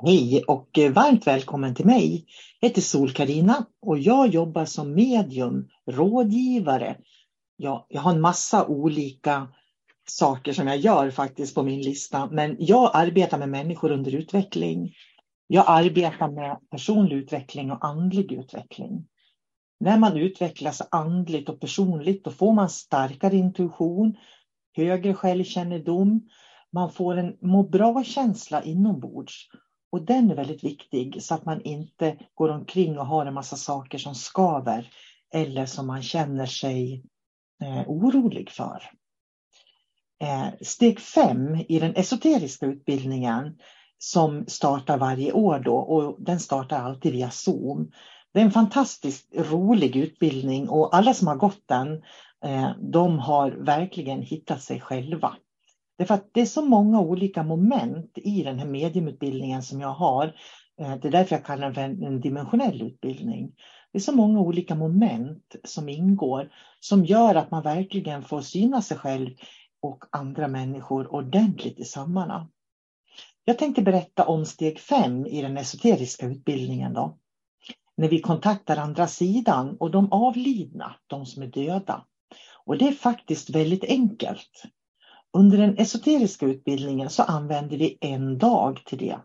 Hej och eh, varmt välkommen till mig. Jag heter sol karina och jag jobbar som medium, rådgivare. Jag, jag har en massa olika saker som jag gör faktiskt på min lista, men jag arbetar med människor under utveckling. Jag arbetar med personlig utveckling och andlig utveckling. När man utvecklas andligt och personligt då får man starkare intuition, högre självkännedom, man får en må bra-känsla inombords och den är väldigt viktig så att man inte går omkring och har en massa saker som skaver eller som man känner sig eh, orolig för. Eh, steg fem i den esoteriska utbildningen som startar varje år då och den startar alltid via Zoom. Det är en fantastiskt rolig utbildning och alla som har gått den eh, de har verkligen hittat sig själva. Därför att det är så många olika moment i den här mediumutbildningen som jag har. Eh, det är därför jag kallar den för en dimensionell utbildning. Det är så många olika moment som ingår som gör att man verkligen får syna sig själv och andra människor ordentligt i sömmarna. Jag tänkte berätta om steg fem i den esoteriska utbildningen. Då. När vi kontaktar andra sidan och de avlidna, de som är döda. Och det är faktiskt väldigt enkelt. Under den esoteriska utbildningen så använder vi en dag till det.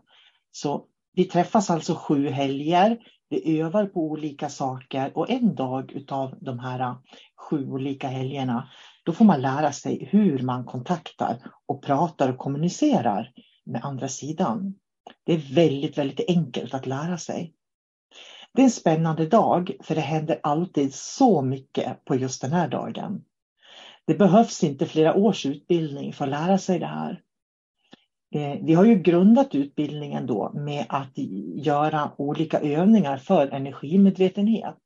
Så vi träffas alltså sju helger, vi övar på olika saker och en dag utav de här sju olika helgerna, då får man lära sig hur man kontaktar och pratar och kommunicerar med andra sidan. Det är väldigt, väldigt enkelt att lära sig. Det är en spännande dag för det händer alltid så mycket på just den här dagen. Det behövs inte flera års utbildning för att lära sig det här. Eh, vi har ju grundat utbildningen då med att göra olika övningar för energimedvetenhet.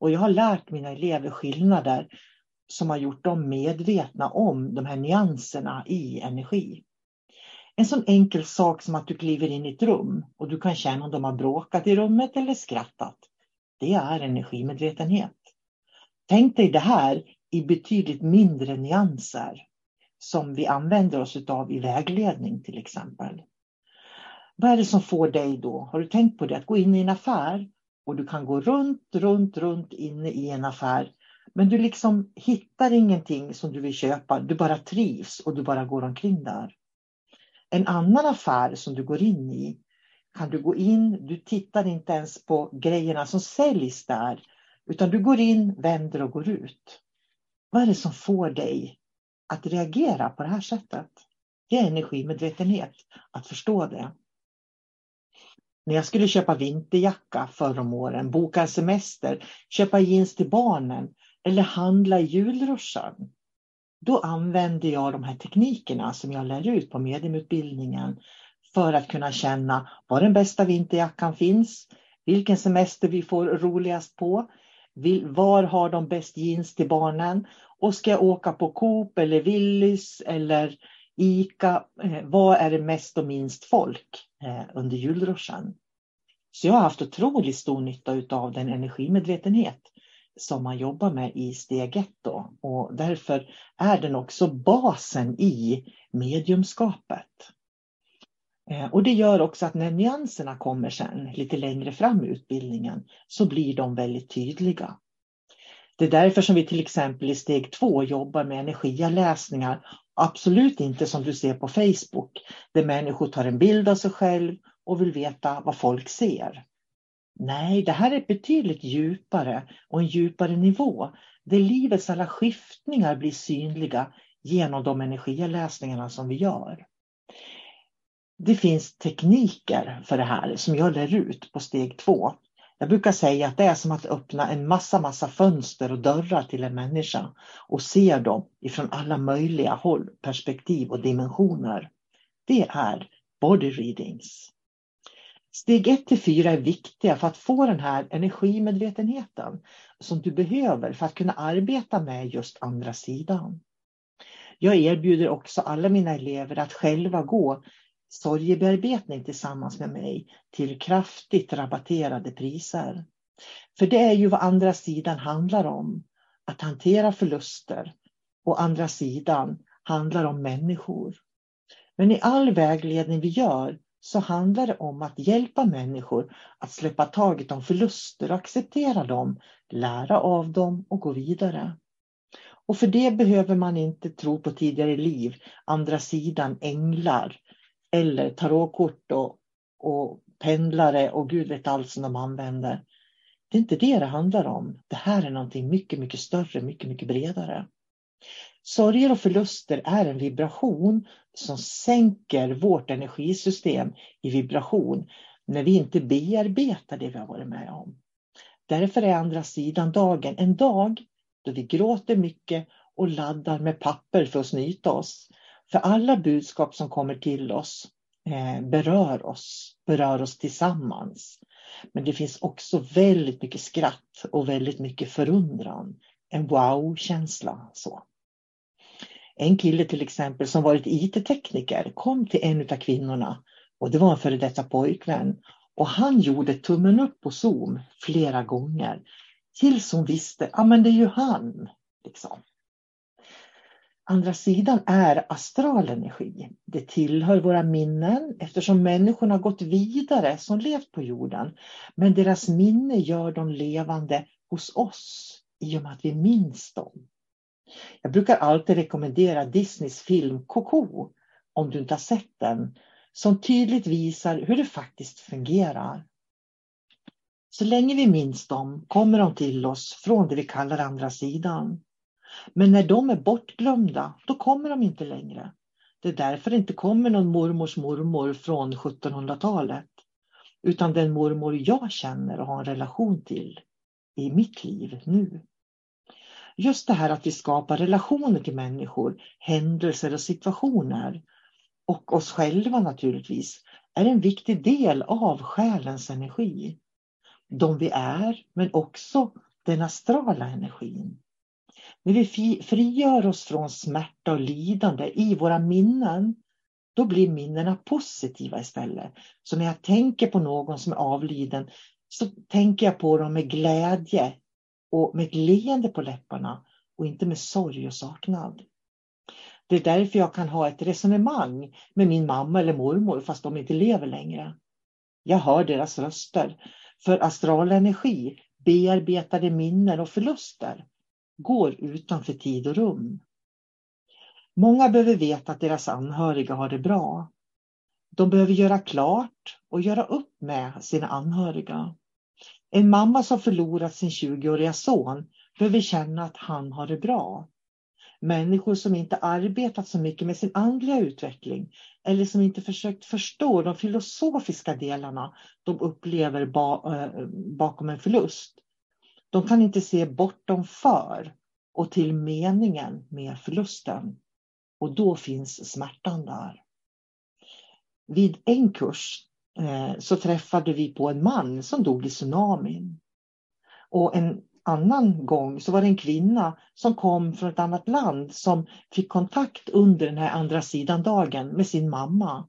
Och jag har lärt mina elever skillnader som har gjort dem medvetna om de här nyanserna i energi. En sån enkel sak som att du kliver in i ett rum och du kan känna om de har bråkat i rummet eller skrattat. Det är energimedvetenhet. Tänk dig det här i betydligt mindre nyanser som vi använder oss av i vägledning till exempel. Vad är det som får dig då, har du tänkt på det, att gå in i en affär och du kan gå runt, runt, runt inne i en affär men du liksom hittar ingenting som du vill köpa, du bara trivs och du bara går omkring där. En annan affär som du går in i kan du gå in, du tittar inte ens på grejerna som säljs där utan du går in, vänder och går ut. Vad är det som får dig att reagera på det här sättet? Det är energimedvetenhet, att förstå det. När jag skulle köpa vinterjacka förr om åren, boka en semester, köpa jeans till barnen eller handla i julruschen. Då använde jag de här teknikerna som jag lär ut på mediumutbildningen för att kunna känna var den bästa vinterjackan finns, vilken semester vi får roligast på, var har de bäst jeans till barnen? Och ska jag åka på Coop eller Willys eller Ica? Eh, vad var är det mest och minst folk eh, under julruschen? Så jag har haft otroligt stor nytta av den energimedvetenhet som man jobbar med i steg ett. Då. Och därför är den också basen i mediumskapet. Eh, och det gör också att när nyanserna kommer sen lite längre fram i utbildningen så blir de väldigt tydliga. Det är därför som vi till exempel i steg två jobbar med energialäsningar. Absolut inte som du ser på Facebook där människor tar en bild av sig själv och vill veta vad folk ser. Nej, det här är betydligt djupare och en djupare nivå där livets alla skiftningar blir synliga genom de energiläsningarna som vi gör. Det finns tekniker för det här som jag lär ut på steg två. Jag brukar säga att det är som att öppna en massa, massa fönster och dörrar till en människa och se dem ifrån alla möjliga håll, perspektiv och dimensioner. Det är body readings. Steg 1 till 4 är viktiga för att få den här energimedvetenheten som du behöver för att kunna arbeta med just andra sidan. Jag erbjuder också alla mina elever att själva gå sorgebearbetning tillsammans med mig till kraftigt rabatterade priser. För det är ju vad andra sidan handlar om, att hantera förluster. Och andra sidan handlar om människor. Men i all vägledning vi gör så handlar det om att hjälpa människor att släppa taget om förluster och acceptera dem, lära av dem och gå vidare. Och för det behöver man inte tro på tidigare liv, andra sidan, änglar eller tarotkort och, och pendlare och gud vet allt som de använder. Det är inte det det handlar om. Det här är någonting mycket, mycket större, mycket, mycket bredare. Sorger och förluster är en vibration som sänker vårt energisystem i vibration när vi inte bearbetar det vi har varit med om. Därför är andra sidan dagen en dag då vi gråter mycket och laddar med papper för att snyta oss. För alla budskap som kommer till oss eh, berör oss, berör oss tillsammans. Men det finns också väldigt mycket skratt och väldigt mycket förundran. En wow-känsla. Så. En kille till exempel som varit IT-tekniker kom till en av kvinnorna och det var en före detta pojkvän. Och han gjorde tummen upp på Zoom flera gånger tills hon visste, ja men det är ju han. Liksom. Andra sidan är astral energi. Det tillhör våra minnen eftersom människorna gått vidare som levt på jorden. Men deras minne gör dem levande hos oss i och med att vi minns dem. Jag brukar alltid rekommendera Disneys film Coco, om du inte har sett den, som tydligt visar hur det faktiskt fungerar. Så länge vi minns dem kommer de till oss från det vi kallar andra sidan. Men när de är bortglömda, då kommer de inte längre. Det är därför det inte kommer någon mormors mormor från 1700-talet. Utan den mormor jag känner och har en relation till i mitt liv nu. Just det här att vi skapar relationer till människor, händelser och situationer och oss själva naturligtvis är en viktig del av själens energi. De vi är, men också den astrala energin. När vi frigör oss från smärta och lidande i våra minnen, då blir minnena positiva istället. Så när jag tänker på någon som är avliden så tänker jag på dem med glädje och med ett leende på läpparna och inte med sorg och saknad. Det är därför jag kan ha ett resonemang med min mamma eller mormor fast de inte lever längre. Jag hör deras röster. För astral energi, bearbetade minnen och förluster går utanför tid och rum. Många behöver veta att deras anhöriga har det bra. De behöver göra klart och göra upp med sina anhöriga. En mamma som förlorat sin 20-åriga son behöver känna att han har det bra. Människor som inte arbetat så mycket med sin andliga utveckling eller som inte försökt förstå de filosofiska delarna de upplever eh, bakom en förlust. De kan inte se bortom för och till meningen med förlusten. Och då finns smärtan där. Vid en kurs eh, så träffade vi på en man som dog i tsunamin. Och en annan gång så var det en kvinna som kom från ett annat land som fick kontakt under den här andra sidan dagen med sin mamma.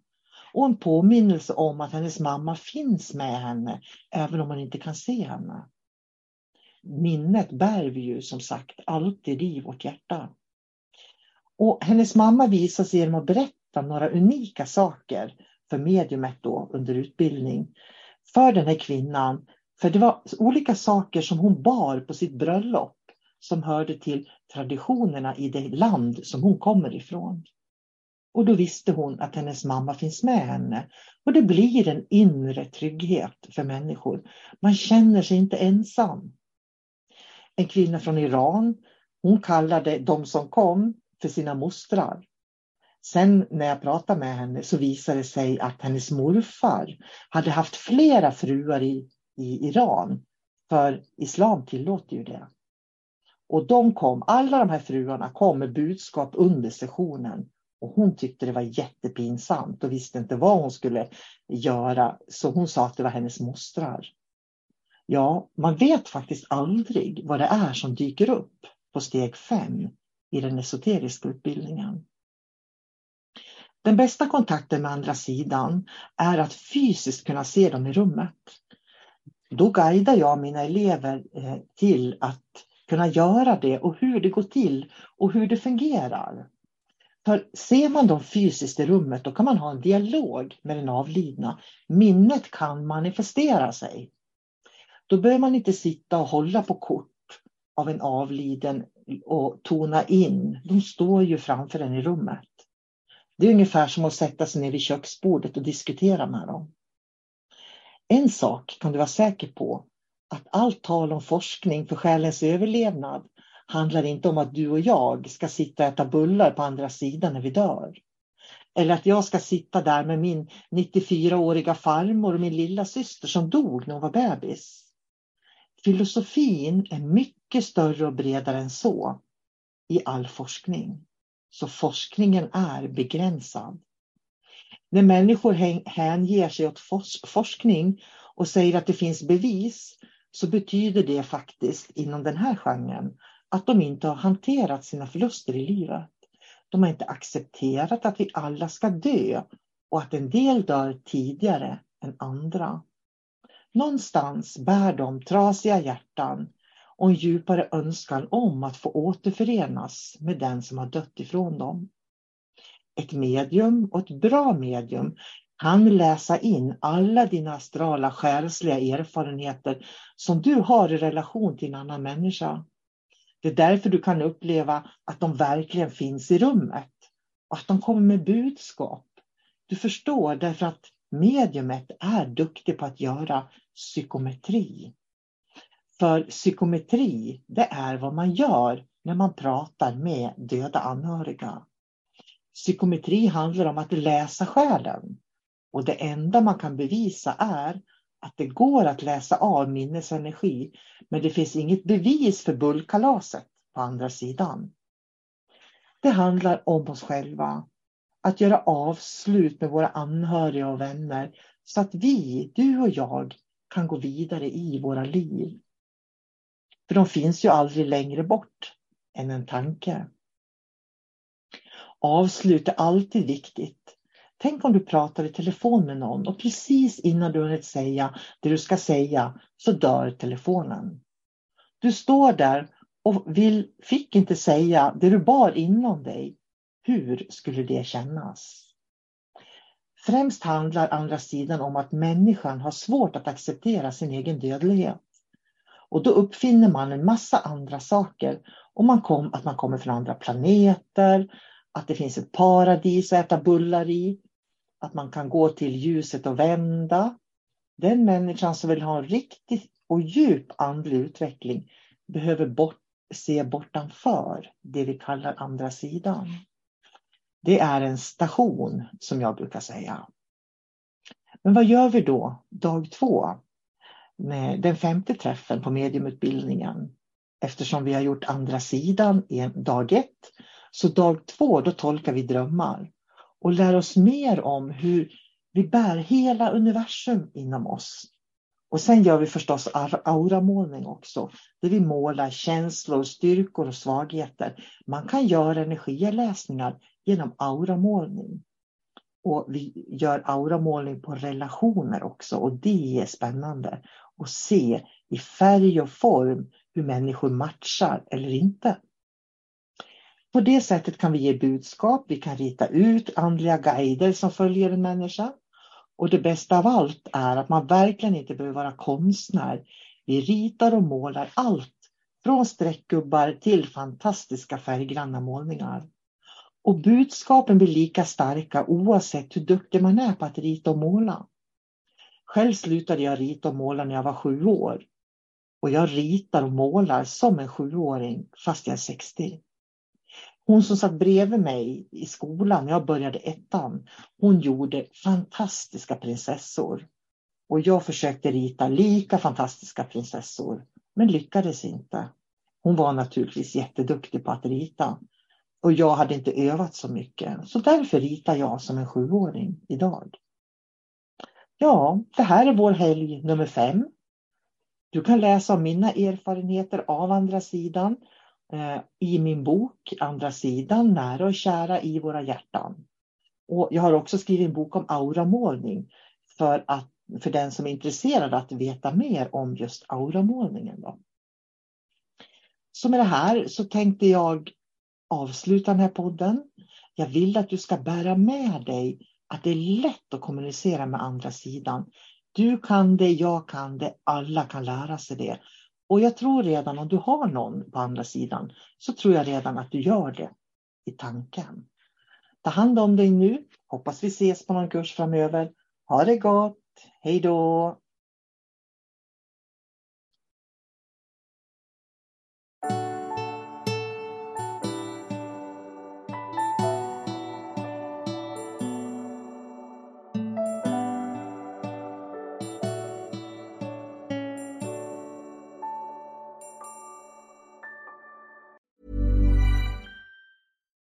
Och en påminnelse om att hennes mamma finns med henne även om man inte kan se henne minnet bär vi ju som sagt alltid i vårt hjärta. Och hennes mamma visar sig genom att berätta några unika saker för mediumet då under utbildning för den här kvinnan. För det var olika saker som hon bar på sitt bröllop som hörde till traditionerna i det land som hon kommer ifrån. Och då visste hon att hennes mamma finns med henne. Och det blir en inre trygghet för människor. Man känner sig inte ensam. En kvinna från Iran, hon kallade de som kom för sina mostrar. Sen när jag pratade med henne så visade det sig att hennes morfar hade haft flera fruar i, i Iran. För islam tillåter ju det. Och de kom, alla de här fruarna kom med budskap under sessionen. Och hon tyckte det var jättepinsamt och visste inte vad hon skulle göra. Så hon sa att det var hennes mostrar. Ja, man vet faktiskt aldrig vad det är som dyker upp på steg fem i den esoteriska utbildningen. Den bästa kontakten med andra sidan är att fysiskt kunna se dem i rummet. Då guidar jag mina elever eh, till att kunna göra det och hur det går till och hur det fungerar. För ser man dem fysiskt i rummet då kan man ha en dialog med den avlidna. Minnet kan manifestera sig. Då behöver man inte sitta och hålla på kort av en avliden och tona in. De står ju framför en i rummet. Det är ungefär som att sätta sig ner vid köksbordet och diskutera med dem. En sak kan du vara säker på, att allt tal om forskning för själens överlevnad handlar inte om att du och jag ska sitta och äta bullar på andra sidan när vi dör. Eller att jag ska sitta där med min 94-åriga farmor och min lilla syster som dog när hon var bebis. Filosofin är mycket större och bredare än så i all forskning. Så forskningen är begränsad. När människor hänger sig åt forskning och säger att det finns bevis så betyder det faktiskt inom den här genren att de inte har hanterat sina förluster i livet. De har inte accepterat att vi alla ska dö och att en del dör tidigare än andra. Någonstans bär de trasiga hjärtan och en djupare önskan om att få återförenas med den som har dött ifrån dem. Ett medium och ett bra medium kan läsa in alla dina astrala själsliga erfarenheter som du har i relation till en annan människa. Det är därför du kan uppleva att de verkligen finns i rummet och att de kommer med budskap. Du förstår därför att mediumet är duktig på att göra psykometri. För psykometri, det är vad man gör när man pratar med döda anhöriga. Psykometri handlar om att läsa själen. Och det enda man kan bevisa är att det går att läsa av minnesenergi, men det finns inget bevis för bullkalaset på andra sidan. Det handlar om oss själva, att göra avslut med våra anhöriga och vänner så att vi, du och jag, kan gå vidare i våra liv. För de finns ju aldrig längre bort än en tanke. Avslut är alltid viktigt. Tänk om du pratar i telefon med någon och precis innan du hunnit säga det du ska säga så dör telefonen. Du står där och vill, fick inte säga det du bar inom dig. Hur skulle det kännas? Främst handlar andra sidan om att människan har svårt att acceptera sin egen dödlighet. Och då uppfinner man en massa andra saker. Och man kom, att man kommer från andra planeter, att det finns ett paradis att äta bullar i, att man kan gå till ljuset och vända. Den människan som vill ha en riktig och djup andlig utveckling behöver bort, se bortanför det vi kallar andra sidan. Det är en station som jag brukar säga. Men vad gör vi då dag två? Med den femte träffen på mediumutbildningen. Eftersom vi har gjort andra sidan i dag ett. Så dag två då tolkar vi drömmar och lär oss mer om hur vi bär hela universum inom oss. Och sen gör vi förstås auramålning också, där vi målar känslor, styrkor och svagheter. Man kan göra energiläsningar genom auramålning. Och vi gör auramålning på relationer också och det är spännande att se i färg och form hur människor matchar eller inte. På det sättet kan vi ge budskap, vi kan rita ut andliga guider som följer en människa. Och det bästa av allt är att man verkligen inte behöver vara konstnär. Vi ritar och målar allt, från streckgubbar till fantastiska färggranna målningar. Och budskapen blir lika starka oavsett hur duktig man är på att rita och måla. Själv slutade jag rita och måla när jag var sju år. Och jag ritar och målar som en sjuåring fast jag är 60. Hon som satt bredvid mig i skolan när jag började ettan, hon gjorde fantastiska prinsessor. Och jag försökte rita lika fantastiska prinsessor, men lyckades inte. Hon var naturligtvis jätteduktig på att rita. Och jag hade inte övat så mycket, så därför ritar jag som en sjuåring idag. Ja, det här är vår helg nummer fem. Du kan läsa om mina erfarenheter av andra sidan Eh, i min bok Andra sidan, nära och kära i våra hjärtan. Och jag har också skrivit en bok om auramålning för, att, för den som är intresserad att veta mer om just auramålningen. Då. Så med det här så tänkte jag avsluta den här podden. Jag vill att du ska bära med dig att det är lätt att kommunicera med andra sidan. Du kan det, jag kan det, alla kan lära sig det. Och jag tror redan om du har någon på andra sidan så tror jag redan att du gör det i tanken. Ta hand om dig nu. Hoppas vi ses på någon kurs framöver. Ha det gott. Hej då!